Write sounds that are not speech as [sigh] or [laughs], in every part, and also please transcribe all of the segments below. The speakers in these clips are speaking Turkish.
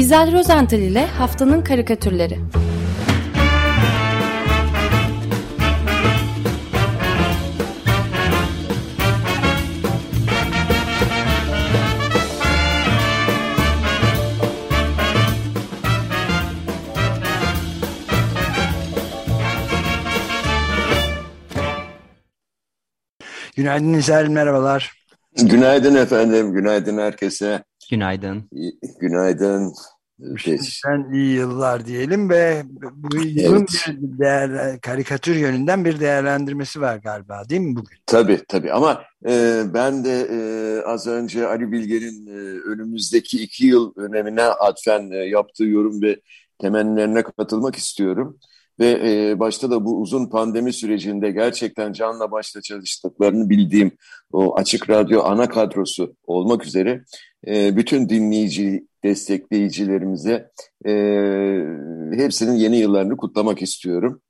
İzel Rozental ile Haftanın Karikatürleri Günaydın İzel, merhabalar. Günaydın efendim, günaydın herkese. Günaydın. Günaydın. Şimdiden iyi yıllar diyelim ve bu yılın evet. bir değer, karikatür yönünden bir değerlendirmesi var galiba değil mi bugün? Tabii tabii ama e, ben de e, az önce Ali Bilge'nin e, önümüzdeki iki yıl önemine atfen e, yaptığı yorum ve temennilerine katılmak istiyorum. Ve e, başta da bu uzun pandemi sürecinde gerçekten canla başla çalıştıklarını bildiğim o Açık Radyo ana kadrosu olmak üzere e, bütün dinleyici, destekleyicilerimize e, hepsinin yeni yıllarını kutlamak istiyorum.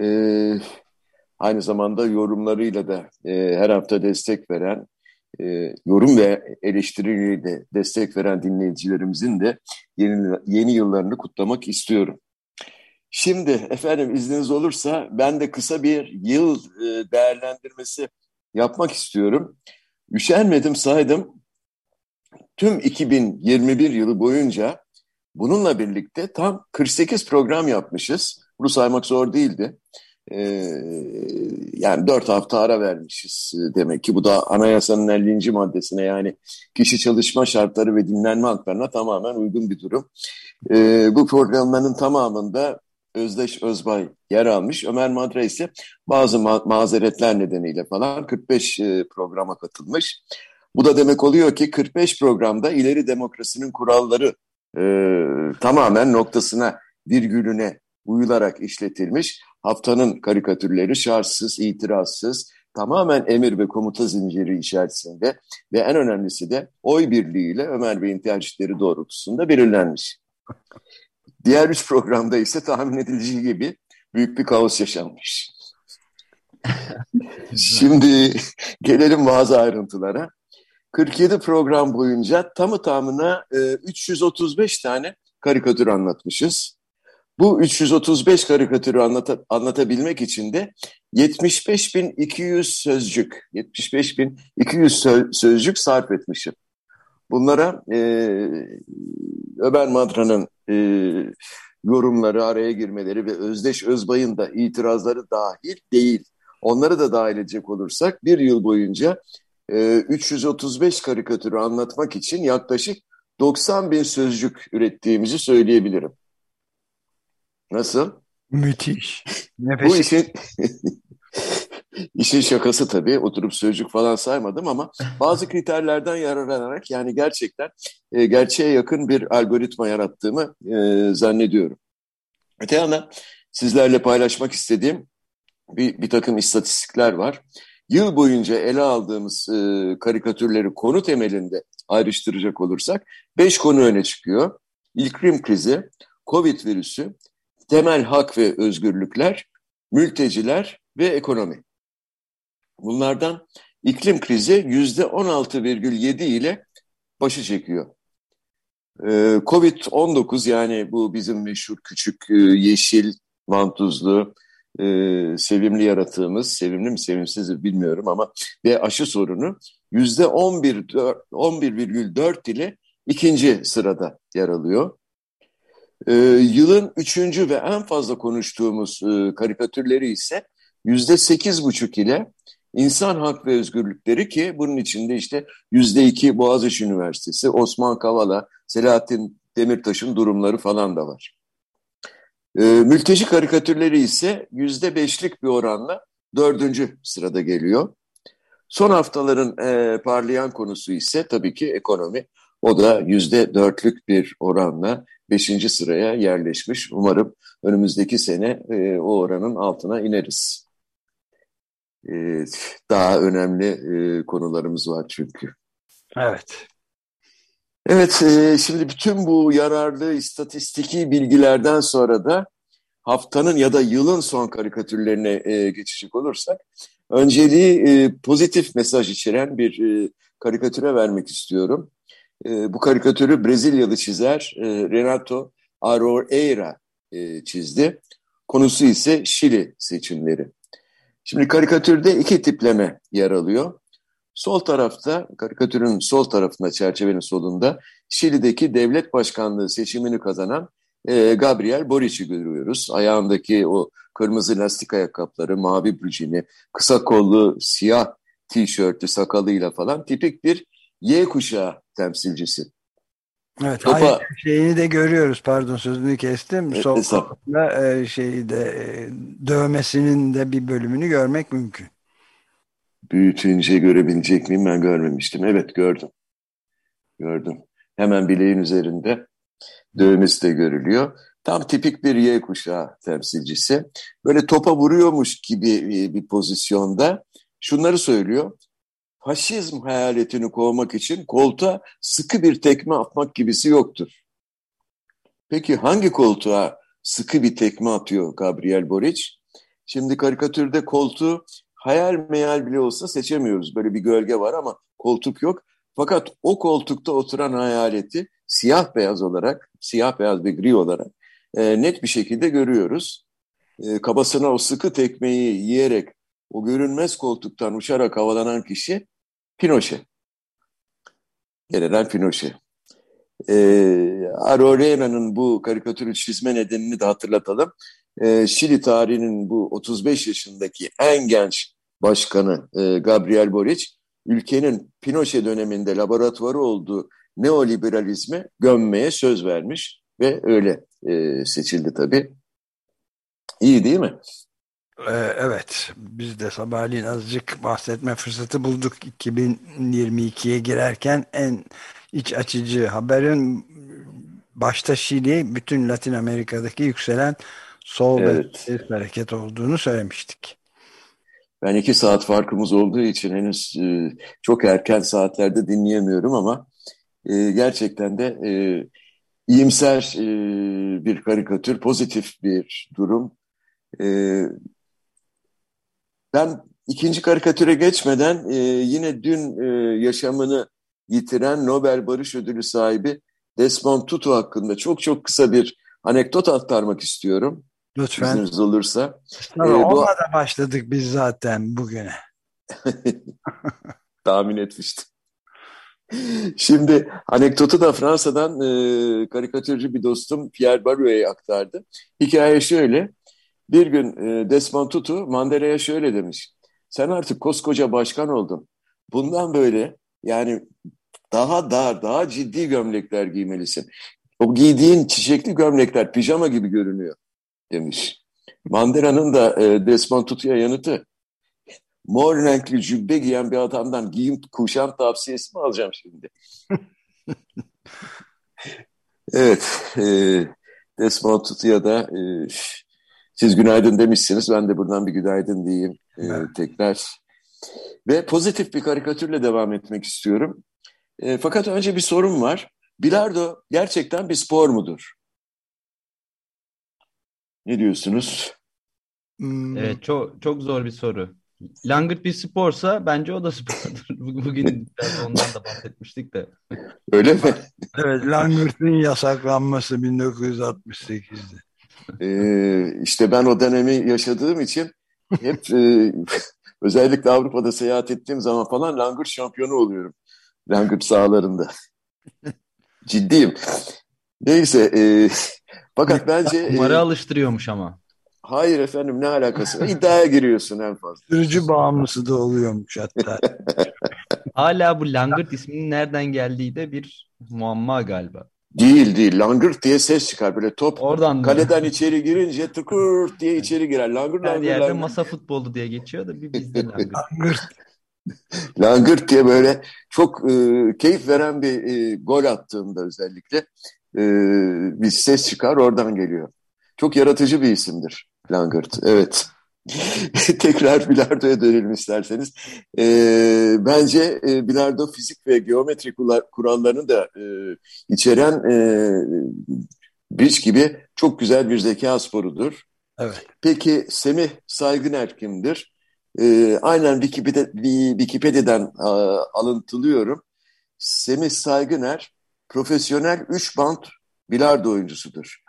E, aynı zamanda yorumlarıyla da e, her hafta destek veren, e, yorum ve eleştiriyle de destek veren dinleyicilerimizin de yeni, yeni yıllarını kutlamak istiyorum. Şimdi efendim izniniz olursa ben de kısa bir yıl e, değerlendirmesi yapmak istiyorum. Üşenmedim saydım. Tüm 2021 yılı boyunca bununla birlikte tam 48 program yapmışız. Bunu saymak zor değildi. Ee, yani 4 hafta ara vermişiz demek ki. Bu da anayasanın 50. maddesine yani kişi çalışma şartları ve dinlenme haklarına tamamen uygun bir durum. Bu programların tamamında Özdeş Özbay yer almış. Ömer Madra ise bazı ma mazeretler nedeniyle falan 45 e, programa katılmış. Bu da demek oluyor ki 45 programda ileri demokrasinin kuralları e, tamamen noktasına, virgülüne uyularak işletilmiş. Haftanın karikatürleri şartsız, itirazsız, tamamen emir ve komuta zinciri içerisinde ve en önemlisi de oy birliğiyle Ömer Bey'in tercihleri doğrultusunda belirlenmiş. Diğer üç programda ise tahmin edileceği gibi büyük bir kaos yaşanmış. Şimdi gelelim bazı ayrıntılara. 47 program boyunca tamı tamına e, 335 tane karikatür anlatmışız. Bu 335 karikatürü anlata, anlatabilmek için de 75.200 sözcük, 75.200 sözcük sarf etmişim. Bunlara e, Ömer Madra'nın e, yorumları, araya girmeleri ve Özdeş Özbay'ın da itirazları dahil değil. Onları da dahil edecek olursak bir yıl boyunca e, 335 karikatürü anlatmak için yaklaşık 90 bin sözcük ürettiğimizi söyleyebilirim. Nasıl? Müthiş. Nefes. Bu işin [laughs] İşin şakası tabii oturup sözcük falan saymadım ama [laughs] bazı kriterlerden yararlanarak yani gerçekten e, gerçeğe yakın bir algoritma yarattığımı e, zannediyorum. Öte yandan sizlerle paylaşmak istediğim bir, bir takım istatistikler var. Yıl boyunca ele aldığımız e, karikatürleri konu temelinde ayrıştıracak olursak beş konu öne çıkıyor. İklim krizi, Covid virüsü, temel hak ve özgürlükler, mülteciler ve ekonomi. Bunlardan iklim krizi yüzde 16,7 ile başı çekiyor. Ee, Covid-19 yani bu bizim meşhur küçük e, yeşil mantuzlu e, sevimli yaratığımız, sevimli mi sevimsiz bilmiyorum ama ve aşı sorunu yüzde 11,4 ile ikinci sırada yer alıyor. Ee, yılın üçüncü ve en fazla konuştuğumuz e, karikatürleri ise yüzde sekiz buçuk ile İnsan hak ve özgürlükleri ki bunun içinde işte yüzde iki Boğaziçi Üniversitesi, Osman Kavala, Selahattin Demirtaş'ın durumları falan da var. E, mülteci karikatürleri ise yüzde beşlik bir oranla dördüncü sırada geliyor. Son haftaların e, parlayan konusu ise tabii ki ekonomi. O da yüzde dörtlük bir oranla beşinci sıraya yerleşmiş. Umarım önümüzdeki sene e, o oranın altına ineriz. Ee, daha önemli e, konularımız var çünkü. Evet. Evet, e, şimdi bütün bu yararlı istatistiki bilgilerden sonra da haftanın ya da yılın son karikatürlerine e, geçecek olursak, önceliği pozitif mesaj içeren bir karikatüre vermek istiyorum. E, bu karikatürü Brezilyalı çizer e, Renato Aroeira e, çizdi. Konusu ise Şili seçimleri. Şimdi karikatürde iki tipleme yer alıyor. Sol tarafta, karikatürün sol tarafında, çerçevenin solunda Şili'deki devlet başkanlığı seçimini kazanan e, Gabriel Boric'i görüyoruz. Ayağındaki o kırmızı lastik ayakkabıları, mavi brücini, kısa kollu siyah tişörtü, sakalıyla falan tipik bir Y kuşağı temsilcisi. Evet, Topa, aynı şeyini de görüyoruz. Pardon sözünü kestim. E, tarafında e, şeyi de e, dövmesinin de bir bölümünü görmek mümkün. Büyütünce görebilecek miyim? Ben görmemiştim. Evet gördüm. Gördüm. Hemen bileğin üzerinde dövmesi de görülüyor. Tam tipik bir Y kuşağı temsilcisi. Böyle topa vuruyormuş gibi bir pozisyonda şunları söylüyor. Faşizm hayaletini kovmak için koltuğa sıkı bir tekme atmak gibisi yoktur. Peki hangi koltuğa sıkı bir tekme atıyor Gabriel Boric? Şimdi karikatürde koltuğu hayal meyal bile olsa seçemiyoruz. Böyle bir gölge var ama koltuk yok. Fakat o koltukta oturan hayaleti siyah beyaz olarak, siyah beyaz ve gri olarak e, net bir şekilde görüyoruz. E, kabasına o sıkı tekmeyi yiyerek o görünmez koltuktan uçarak havalanan kişi Pinochet. General Pinochet. E, Arorena'nın bu karikatürü çizme nedenini de hatırlatalım. E, Şili tarihinin bu 35 yaşındaki en genç başkanı e, Gabriel Boric, ülkenin Pinochet döneminde laboratuvarı olduğu neoliberalizmi gömmeye söz vermiş ve öyle e, seçildi tabii. İyi değil mi? Ee, evet, biz de sabahleyin azıcık bahsetme fırsatı bulduk 2022'ye girerken en iç açıcı haberin başta Şili, bütün Latin Amerika'daki yükselen sol evet. ve hareket olduğunu söylemiştik. Ben iki saat farkımız olduğu için henüz e, çok erken saatlerde dinleyemiyorum ama e, gerçekten de e, iyimser bir karikatür, pozitif bir durum. E, ben ikinci karikatüre geçmeden e, yine dün e, yaşamını yitiren Nobel Barış Ödülü sahibi Desmond Tutu hakkında çok çok kısa bir anekdot aktarmak istiyorum. Lütfen. İzniniz olursa. Tabii, ee, bu... da başladık biz zaten bugüne. [laughs] Tahmin etmiştim. Şimdi anekdotu da Fransa'dan e, karikatürcü bir dostum Pierre Baruet'e aktardı. Hikaye şöyle. Bir gün e, Desmond Tutu Mandela'ya şöyle demiş. Sen artık koskoca başkan oldun. Bundan böyle yani daha dar, daha ciddi gömlekler giymelisin. O giydiğin çiçekli gömlekler pijama gibi görünüyor demiş. Mandela'nın da e, Desmond Tutu'ya yanıtı mor renkli cübbe giyen bir adamdan giyim kuşam tavsiyesi mi alacağım şimdi? [laughs] evet, e, Desmond Tutu'ya da e, siz günaydın demişsiniz. Ben de buradan bir günaydın diyeyim e, evet. tekrar. Ve pozitif bir karikatürle devam etmek istiyorum. E, fakat önce bir sorum var. Bilardo gerçekten bir spor mudur? Ne diyorsunuz? Hmm. Evet çok çok zor bir soru. Langırt bir sporsa bence o da spordur. [laughs] Bugün biraz ondan da bahsetmiştik de. Öyle mi? evet Langırt'ın yasaklanması 1968'de. Ee, işte ben o dönemi yaşadığım için hep e, [laughs] özellikle Avrupa'da seyahat ettiğim zaman falan Langırt şampiyonu oluyorum. Langırt sahalarında. [laughs] Ciddiyim. Neyse e, fakat bence... Kumara e, alıştırıyormuş ama. Hayır efendim ne alakası var? İddiaya giriyorsun en fazla. Sürücü bağımlısı da oluyormuş hatta. [laughs] Hala bu Langırt isminin nereden geldiği de bir muamma galiba. Değil değil. Langırt diye ses çıkar. Böyle top Oradan kaleden mı? içeri girince tıkır diye içeri girer. Langırt Her langır, yerde masa futbolu diye geçiyor da bir bizde Langırt. [laughs] langırt diye böyle çok e, keyif veren bir e, gol attığında özellikle e, bir ses çıkar oradan geliyor. Çok yaratıcı bir isimdir. Langırt. Evet. [laughs] Tekrar bilardoya dönelim isterseniz. E, bence e, bilardo fizik ve geometri kurallarını da e, içeren e, bridge gibi çok güzel bir zeka sporudur. Evet. Peki Semih Saygıner kimdir? E, aynen Wikipedia, Wikipedia'dan a, alıntılıyorum. Semih Saygıner profesyonel 3 bant bilardo oyuncusudur.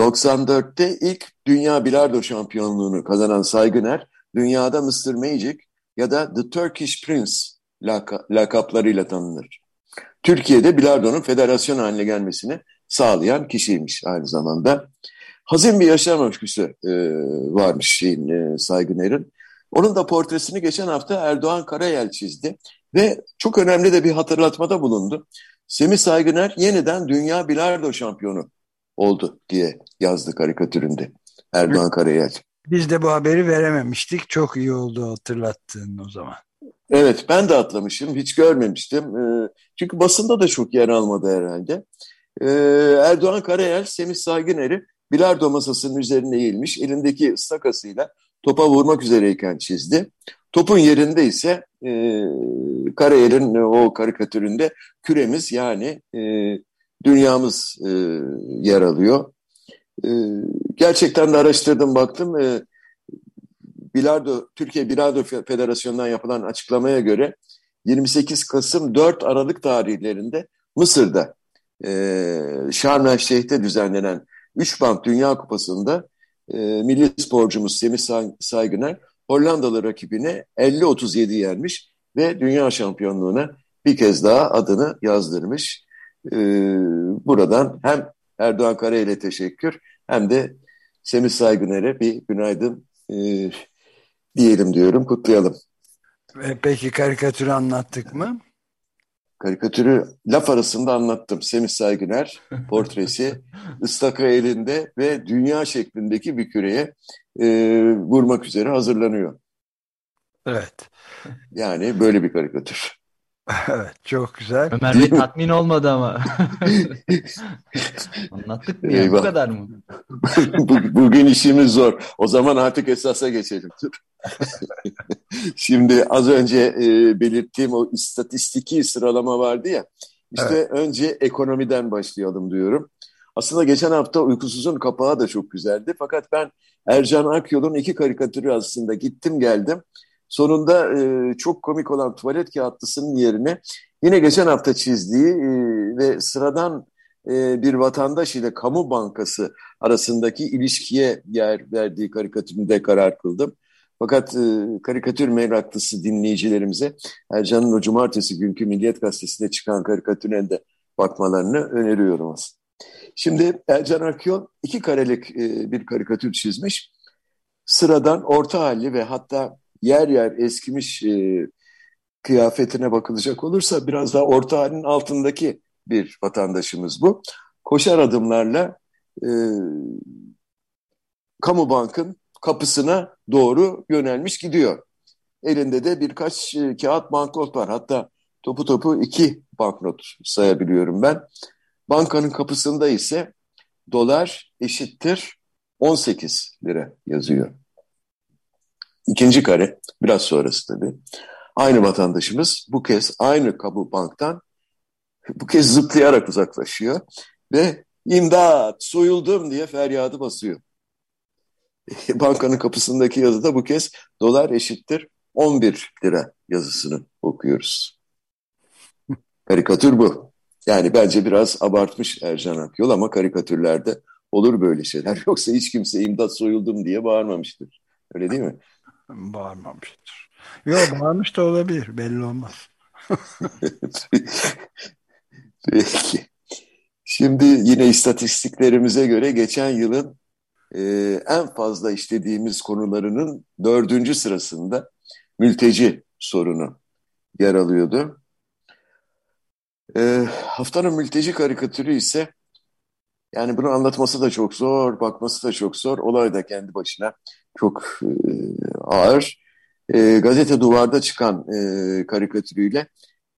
94'te ilk dünya bilardo şampiyonluğunu kazanan Saygıner, dünyada Mr. Magic ya da The Turkish Prince laka lakaplarıyla tanınır. Türkiye'de bilardonun federasyon haline gelmesini sağlayan kişiymiş aynı zamanda. Hazin bir yaşam öyküsü e, varmış şeyin, e, Saygıner'in. Onun da portresini geçen hafta Erdoğan Karayel çizdi ve çok önemli de bir hatırlatmada bulundu. Semih Saygıner yeniden dünya bilardo şampiyonu oldu diye yazdı karikatüründe Erdoğan Karayel. Biz de bu haberi verememiştik. Çok iyi oldu hatırlattığın o zaman. Evet ben de atlamışım. Hiç görmemiştim. Ee, çünkü basında da çok yer almadı herhalde. Ee, Erdoğan Karayel Semih Saygıner'i bilardo masasının üzerine eğilmiş. Elindeki ıstakasıyla topa vurmak üzereyken çizdi. Topun yerinde ise e, Karayel'in o karikatüründe küremiz yani e, dünyamız e, yer alıyor. E, gerçekten de araştırdım baktım. E, Bilardo, Türkiye Bilardo Federasyonu'ndan yapılan açıklamaya göre 28 Kasım 4 Aralık tarihlerinde Mısır'da e, Şarm El Şeyh'te düzenlenen 3 band Dünya Kupası'nda e, milli sporcumuz Semih Saygıner Hollandalı rakibine 50-37 yenmiş ve dünya şampiyonluğuna bir kez daha adını yazdırmış. Ee, buradan hem Erdoğan Karayel'e teşekkür hem de Semih Saygıner'e bir günaydın e, diyelim diyorum, kutlayalım. Peki karikatürü anlattık mı? Karikatürü laf arasında anlattım. Semih Saygıner portresi [laughs] ıstaka elinde ve dünya şeklindeki bir küreye e, vurmak üzere hazırlanıyor. Evet. Yani böyle bir karikatür. [laughs] Evet çok güzel. Ömer Bey tatmin olmadı ama. [laughs] Anlattık mı ya? Bu kadar mı? [laughs] Bugün işimiz zor. O zaman artık esasa geçelim. Şimdi az önce e, belirttiğim o istatistiki sıralama vardı ya. İşte evet. önce ekonomiden başlayalım diyorum. Aslında geçen hafta Uykusuz'un kapağı da çok güzeldi. Fakat ben Ercan Akyol'un iki karikatürü aslında gittim geldim. Sonunda e, çok komik olan tuvalet kağıtlısının yerine yine geçen hafta çizdiği e, ve sıradan e, bir vatandaş ile kamu bankası arasındaki ilişkiye yer verdiği karikatüründe karar kıldım. Fakat e, karikatür meraklısı dinleyicilerimize Ercan'ın o cumartesi günkü Milliyet Gazetesi'nde çıkan karikatürüne de bakmalarını öneriyorum aslında. Şimdi Ercan Akyol iki karelik e, bir karikatür çizmiş. Sıradan orta halli ve hatta yer yer eskimiş e, kıyafetine bakılacak olursa biraz daha orta halin altındaki bir vatandaşımız bu. Koşar adımlarla e, kamu bankın kapısına doğru yönelmiş gidiyor. Elinde de birkaç e, kağıt banknot var. Hatta topu topu iki banknot sayabiliyorum ben. Bankanın kapısında ise dolar eşittir 18 lira yazıyor. İkinci kare, biraz sonrası tabii. Aynı vatandaşımız bu kez aynı kamu banktan bu kez zıplayarak uzaklaşıyor ve imdat soyuldum diye feryadı basıyor. [laughs] Bankanın kapısındaki yazıda bu kez dolar eşittir 11 lira yazısını okuyoruz. [laughs] Karikatür bu. Yani bence biraz abartmış Ercan Akyol ama karikatürlerde olur böyle şeyler. [laughs] Yoksa hiç kimse imdat soyuldum diye bağırmamıştır. Öyle değil mi? Bağırmamıştır. Yok bağırmış da olabilir. Belli olmaz. [laughs] Peki. Şimdi yine istatistiklerimize göre geçen yılın e, en fazla işlediğimiz konularının dördüncü sırasında mülteci sorunu yer alıyordu. E, haftanın mülteci karikatürü ise yani bunu anlatması da çok zor, bakması da çok zor. Olay da kendi başına çok e, ağır. E, gazete duvarda çıkan e, karikatürüyle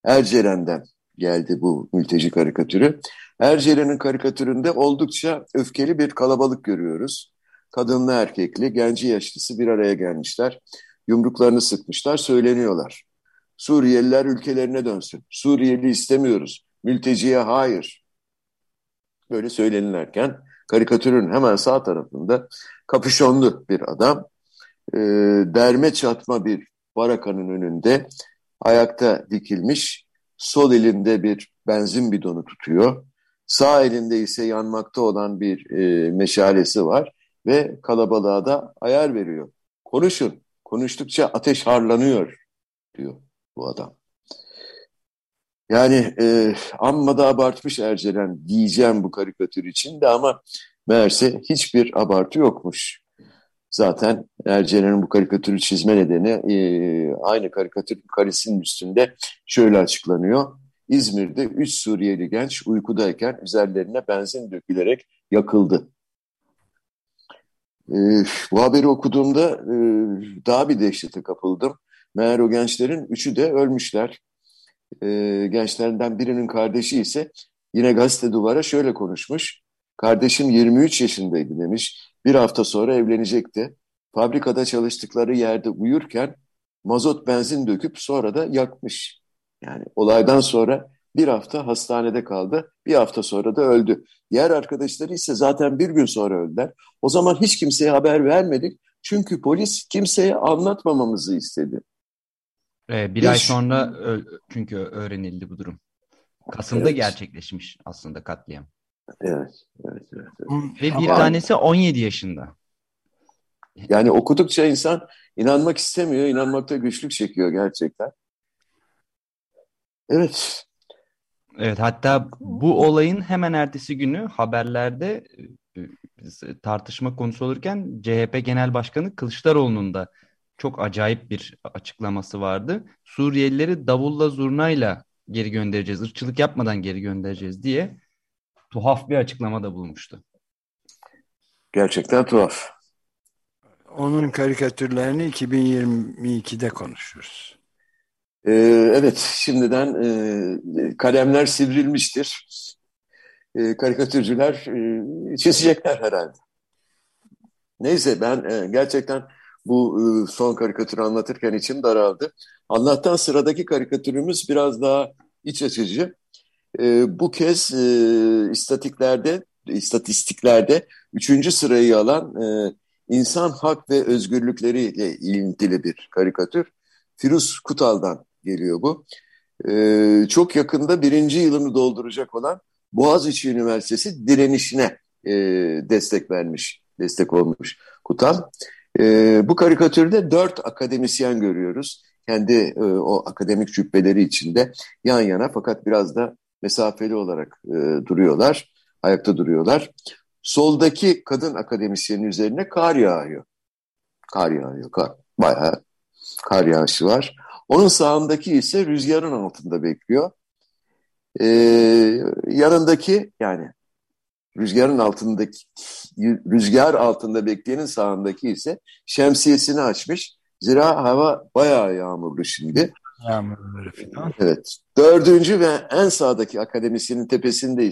Erceren'den geldi bu mülteci karikatürü. Erceren'in karikatüründe oldukça öfkeli bir kalabalık görüyoruz. Kadınlı erkekli, genci yaşlısı bir araya gelmişler. Yumruklarını sıkmışlar, söyleniyorlar. Suriyeliler ülkelerine dönsün. Suriyeli istemiyoruz. Mülteciye hayır. Böyle söylenirken karikatürün hemen sağ tarafında kapüşonlu bir adam e, derme çatma bir barakanın önünde ayakta dikilmiş Sol elinde bir benzin bidonu tutuyor. Sağ elinde ise yanmakta olan bir e, meşalesi var ve kalabalığa da ayar veriyor. Konuşun, konuştukça ateş harlanıyor diyor bu adam. Yani e, amma da abartmış Ercelen diyeceğim bu karikatür için de ama meğerse hiçbir abartı yokmuş. Zaten Ercelen'in bu karikatürü çizme nedeni e, aynı karikatür karesinin üstünde şöyle açıklanıyor. İzmir'de üç Suriyeli genç uykudayken üzerlerine benzin dökülerek yakıldı. E, bu haberi okuduğumda e, daha bir dehşete kapıldım. Meğer o gençlerin üçü de ölmüşler. E, gençlerinden birinin kardeşi ise yine gazete duvara şöyle konuşmuş. Kardeşim 23 yaşındaydı demiş. Bir hafta sonra evlenecekti. Fabrikada çalıştıkları yerde uyurken mazot benzin döküp sonra da yakmış. Yani olaydan sonra bir hafta hastanede kaldı. Bir hafta sonra da öldü. Diğer arkadaşları ise zaten bir gün sonra öldüler. O zaman hiç kimseye haber vermedik. Çünkü polis kimseye anlatmamamızı istedi. Ee, bir hiç... ay sonra çünkü öğrenildi bu durum. Kasım'da evet. gerçekleşmiş aslında katliam. Evet, evet, evet. evet. Ve bir Ama... tanesi 17 yaşında. Yani okudukça insan inanmak istemiyor, inanmakta güçlük çekiyor gerçekten. Evet. Evet hatta bu olayın hemen ertesi günü haberlerde e, tartışma konusu olurken CHP Genel Başkanı Kılıçdaroğlu'nun da çok acayip bir açıklaması vardı. Suriyelileri davulla zurnayla geri göndereceğiz, ırkçılık yapmadan geri göndereceğiz diye tuhaf bir açıklamada bulmuştu. Gerçekten tuhaf. Onun karikatürlerini 2022'de konuşuruz. Ee, evet, şimdiden e, kalemler sivrilmiştir. E, karikatürcüler e, çizecekler herhalde. Neyse ben e, gerçekten bu e, son karikatürü anlatırken içim daraldı. Allah'tan sıradaki karikatürümüz biraz daha iç açıcı. E, bu kez e, istatiklerde, istatistiklerde üçüncü sırayı alan e, insan hak ve özgürlükleriyle ilintili bir karikatür. Firuz Kutal'dan geliyor bu. E, çok yakında birinci yılını dolduracak olan Boğaziçi Üniversitesi direnişine e, destek vermiş, destek olmuş Kutal. E, bu karikatürde dört akademisyen görüyoruz. Kendi e, o akademik cübbeleri içinde yan yana fakat biraz da mesafeli olarak e, duruyorlar, ayakta duruyorlar. Soldaki kadın akademisyenin üzerine kar yağıyor. Kar yağıyor, kar. Bayağı kar yağışı var. Onun sağındaki ise rüzgarın altında bekliyor. Ee, yanındaki yani rüzgarın altındaki rüzgar altında bekleyenin sağındaki ise şemsiyesini açmış. Zira hava bayağı yağmurlu şimdi. Falan. Evet. Dördüncü ve en sağdaki akademisyenin tepesinde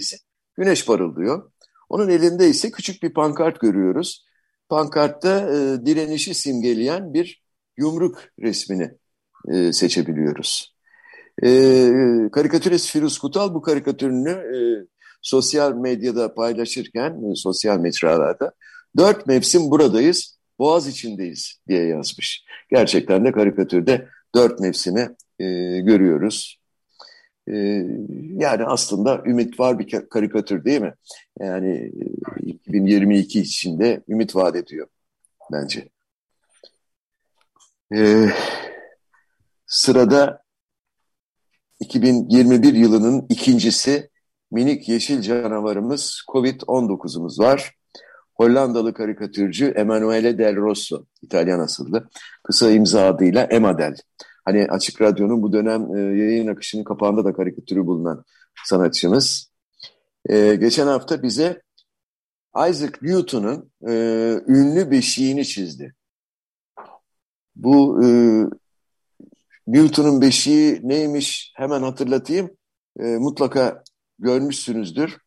güneş parıldıyor. Onun elinde ise küçük bir pankart görüyoruz. Pankartta e, direnişi simgeleyen bir yumruk resmini e, seçebiliyoruz. E, karikatürist Firuz Kutal bu karikatürünü e, sosyal medyada paylaşırken, e, sosyal mecralarda dört mevsim buradayız, boğaz içindeyiz diye yazmış. Gerçekten de karikatürde dört mevsimi e, görüyoruz. E, yani aslında ümit var bir karikatür değil mi? Yani 2022 e, içinde ümit vaat ediyor bence. E, sırada 2021 yılının ikincisi minik yeşil canavarımız Covid-19'umuz var. Hollandalı karikatürcü Emanuele Del Rosso, İtalyan asıllı, kısa imza adıyla Emadel. Hani Açık Radyo'nun bu dönem e, yayın akışının kapağında da karikatürü bulunan sanatçımız. E, geçen hafta bize Isaac Newton'un e, ünlü beşiğini çizdi. Bu e, Newton'un beşiği neymiş hemen hatırlatayım. E, mutlaka görmüşsünüzdür.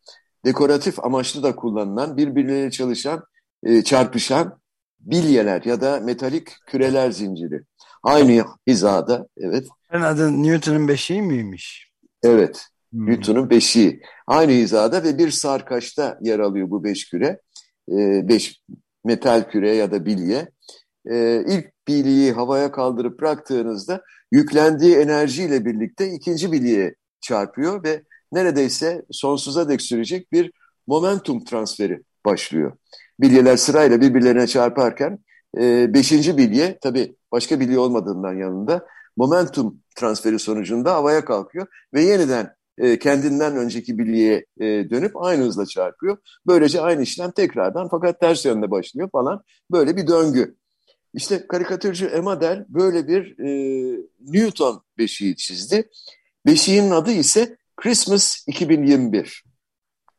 Dekoratif amaçlı da kullanılan, birbirleriyle çalışan, e, çarpışan bilyeler ya da metalik küreler zinciri. Aynı hizada, evet. Ben adı Newton'un beşiği miymiş? Evet, hmm. Newton'un beşiği. Aynı hizada ve bir sarkaçta yer alıyor bu beş küre. E, beş metal küre ya da bilye. E, ilk bilyeyi havaya kaldırıp bıraktığınızda yüklendiği enerjiyle birlikte ikinci bilyeye çarpıyor ve neredeyse sonsuza dek sürecek bir momentum transferi başlıyor. Bilyeler sırayla birbirlerine çarparken e, beşinci bilye tabii başka bilye olmadığından yanında momentum transferi sonucunda havaya kalkıyor ve yeniden e, kendinden önceki bilyeye e, dönüp aynı hızla çarpıyor. Böylece aynı işlem tekrardan fakat ters yönde başlıyor falan böyle bir döngü. İşte karikatürcü Emadel böyle bir e, Newton beşiği çizdi. Beşiğin adı ise Christmas 2021.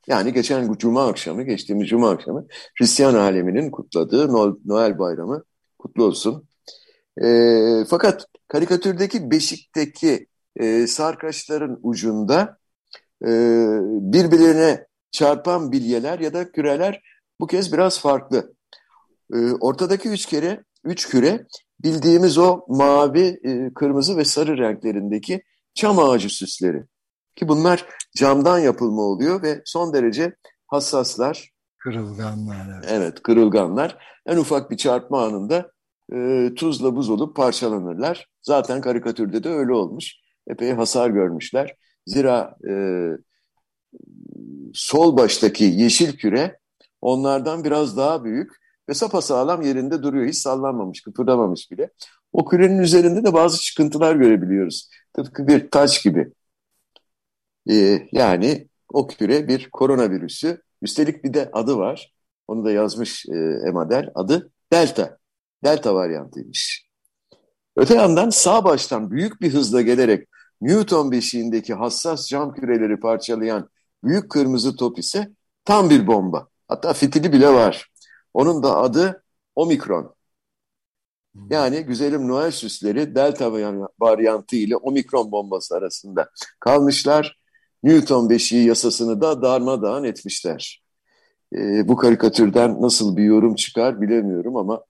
Yani geçen Cuma akşamı, geçtiğimiz Cuma akşamı Hristiyan aleminin kutladığı Noel Bayramı kutlu olsun. E, fakat karikatürdeki beşikteki e, sarkaçların ucunda e, birbirine çarpan bilyeler ya da küreler bu kez biraz farklı. E, ortadaki üç kere, üç küre bildiğimiz o mavi, e, kırmızı ve sarı renklerindeki çam ağacı süsleri. Ki bunlar camdan yapılma oluyor ve son derece hassaslar. Kırılganlar. Evet, evet kırılganlar. En ufak bir çarpma anında e, tuzla buz olup parçalanırlar. Zaten karikatürde de öyle olmuş. Epey hasar görmüşler. Zira e, sol baştaki yeşil küre onlardan biraz daha büyük ve sapasağlam yerinde duruyor. Hiç sallanmamış, kıpırdamamış bile. O kürenin üzerinde de bazı çıkıntılar görebiliyoruz. Tıpkı bir taç gibi. Ee, yani o küre bir koronavirüsü. Üstelik bir de adı var. Onu da yazmış e, Emader. Adı Delta. Delta varyantıymış. Öte yandan sağ baştan büyük bir hızla gelerek Newton beşiğindeki hassas cam küreleri parçalayan büyük kırmızı top ise tam bir bomba. Hatta fitili bile var. Onun da adı Omikron. Yani güzelim Noel süsleri Delta varyantı ile Omikron bombası arasında kalmışlar. Newton beşiği yasasını da darmadağın etmişler. E, bu karikatürden nasıl bir yorum çıkar bilemiyorum ama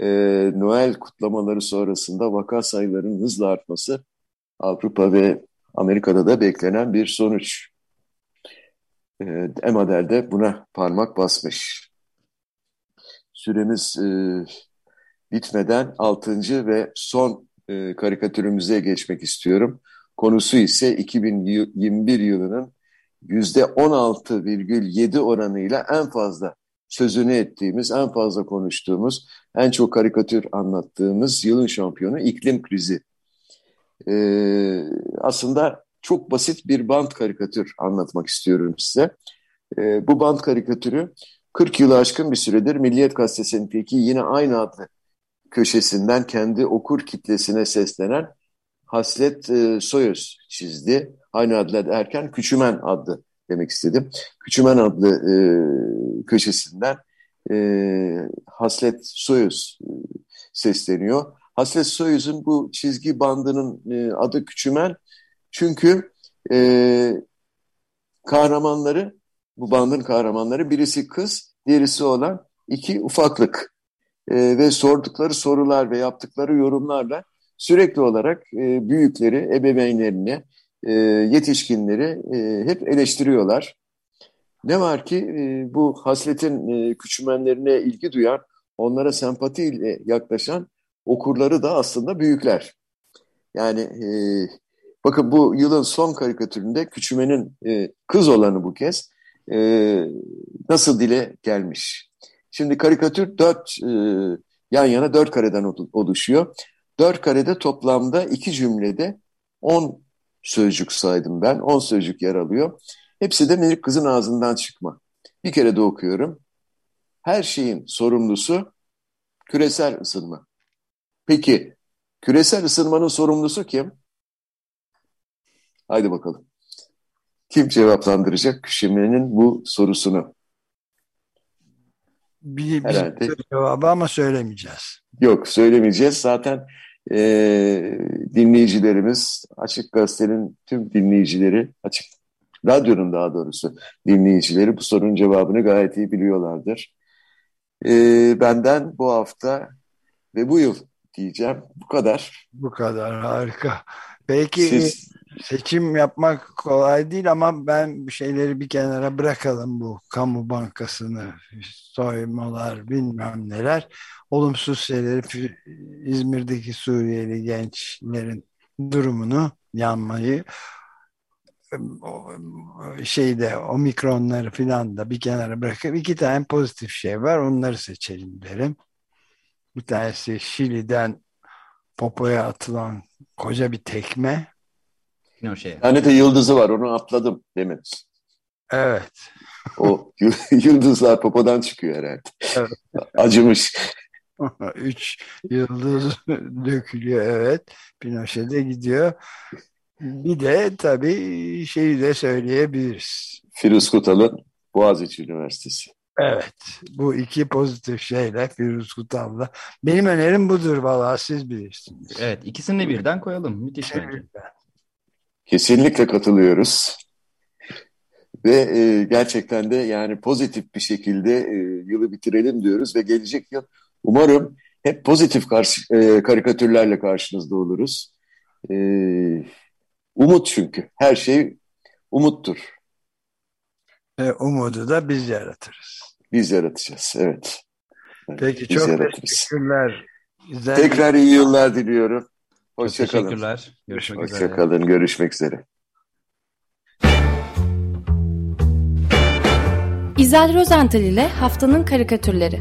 e, Noel kutlamaları sonrasında vaka sayılarının hızla artması Avrupa ve Amerika'da da beklenen bir sonuç. E, Emader de buna parmak basmış. Süremiz e, bitmeden altıncı ve son e, karikatürümüze geçmek istiyorum. Konusu ise 2021 yılının %16,7 oranıyla en fazla sözünü ettiğimiz, en fazla konuştuğumuz, en çok karikatür anlattığımız yılın şampiyonu iklim krizi. Ee, aslında çok basit bir band karikatür anlatmak istiyorum size. Ee, bu band karikatürü 40 yılı aşkın bir süredir Milliyet Gazetesi'ndeki yine aynı adlı köşesinden kendi okur kitlesine seslenen Haslet e, Soyuz çizdi. Aynı adla derken Küçümen adlı demek istedim. Küçümen adlı e, köşesinden e, Haslet Soyuz e, sesleniyor. Haslet Soyuz'un bu çizgi bandının e, adı Küçümen çünkü e, kahramanları, bu bandın kahramanları birisi kız, diğerisi olan iki ufaklık e, ve sordukları sorular ve yaptıkları yorumlarla sürekli olarak e, büyükleri, ebeveynlerini, e, yetişkinleri e, hep eleştiriyorlar. Ne var ki e, bu hasletin e, küçümenlerine ilgi duyan, onlara sempatiyle yaklaşan okurları da aslında büyükler. Yani e, bakın bu yılın son karikatüründe küçümenin e, kız olanı bu kez e, nasıl dile gelmiş. Şimdi karikatür dört e, yan yana dört kareden oluşuyor. Dört karede toplamda iki cümlede on sözcük saydım ben. On sözcük yer alıyor. Hepsi de minik kızın ağzından çıkma. Bir kere de okuyorum. Her şeyin sorumlusu küresel ısınma. Peki küresel ısınmanın sorumlusu kim? Haydi bakalım. Kim cevaplandıracak Küşeme'nin bu sorusunu? Bir, bir cevabı ama söylemeyeceğiz. Yok söylemeyeceğiz. Zaten e, dinleyicilerimiz, Açık Gazete'nin tüm dinleyicileri, Açık Radyo'nun daha doğrusu dinleyicileri bu sorunun cevabını gayet iyi biliyorlardır. E, benden bu hafta ve bu yıl diyeceğim. Bu kadar. Bu kadar harika. Belki Siz... seçim yapmak kolay değil ama ben bir şeyleri bir kenara bırakalım bu kamu bankasını, soymalar bilmem neler. Olumsuz şeyleri İzmir'deki Suriyeli gençlerin durumunu, yanmayı şeyde omikronları filan da bir kenara bırakıp iki tane pozitif şey var. Onları seçelim derim. Bir tanesi Şili'den popoya atılan koca bir tekme. Bir tane de yıldızı var. Onu atladım demin. Evet. O [laughs] yıldızlar popodan çıkıyor herhalde. Evet. Acımış. [laughs] Üç yıldız dökülüyor evet. Pinochet'e gidiyor. Bir de tabii şeyi de söyleyebiliriz. Firuz Kutal'ın Boğaziçi Üniversitesi. Evet. Bu iki pozitif şeyle Firuz Kutal'la. Benim önerim budur valla siz bilirsiniz. Evet ikisini birden koyalım. Müthiş bence. Kesinlikle katılıyoruz. Ve e, gerçekten de yani pozitif bir şekilde e, yılı bitirelim diyoruz ve gelecek yıl umarım hep pozitif karşı, e, karikatürlerle karşınızda oluruz. E, umut çünkü. Her şey umuttur. E, umudu da biz yaratırız. Biz yaratacağız, evet. Peki biz çok yaratırız. teşekkürler. Güzel Tekrar iyi yıllar diliyorum. Hoşçakalın. Teşekkürler. Görüşmek Hoşça üzere. Hoşçakalın. Görüşmek üzere. İzel Rozental ile Haftanın Karikatürleri